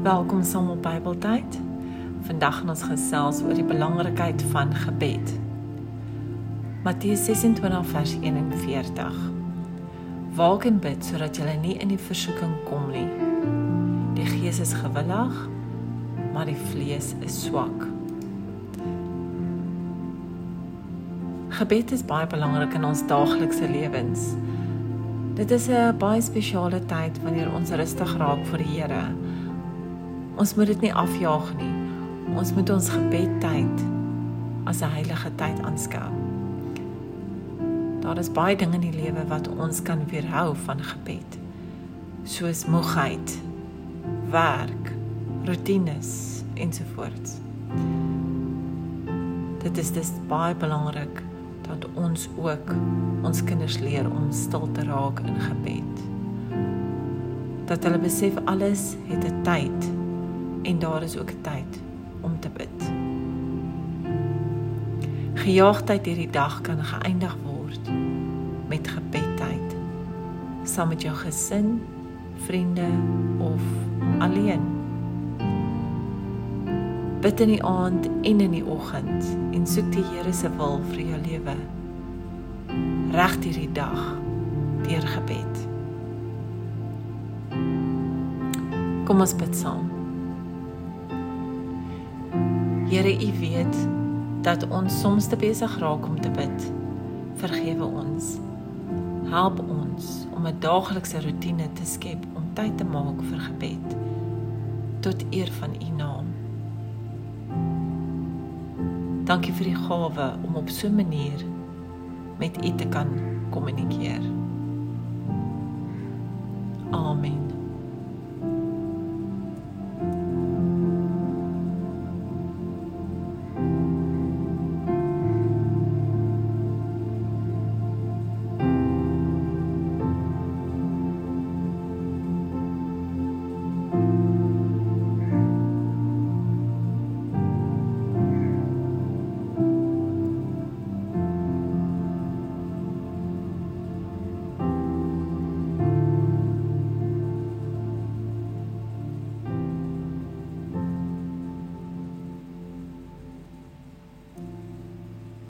Welkom saam op Bybeltyd. Vandag gaan ons gesels oor die belangrikheid van gebed. Matteus 26 vers 41. Waak en bid sodat jy nie in die versoeking kom nie. Die gees is gewillig, maar die vlees is swak. Gebed is baie belangrik in ons daaglikse lewens. Dit is 'n baie spesiale tyd wanneer ons rustig raak vir die Here Ons moet dit nie afjaag nie. Ons moet ons gebedtyd as 'n heilige tyd aanskou. Daar is baie dinge in die lewe wat ons kan weerhou van gebed. Soos moegheid, werk, rotines ensovoorts. Dit is dis baie belangrik dat ons ook ons kinders leer om stil te raak in gebed. Dat hulle besef alles het 'n tyd en daar is ook 'n tyd om te bid. Gejaagdheid hierdie dag kan geëindig word met gebedtyd saam met jou gesin, vriende of alleen. Bid in die aand en in die oggend en soek die Here se wil vir jou lewe. Reg hierdie dag deur gebed. Kom ons bid saam. Here, U weet dat ons soms te besig raak om te bid. Vergewe ons. Help ons om 'n daaglikse rotine te skep om tyd te maak vir gebed tot eer van U naam. Dankie vir die gawe om op so 'n manier met U te kan kommunikeer. Amen.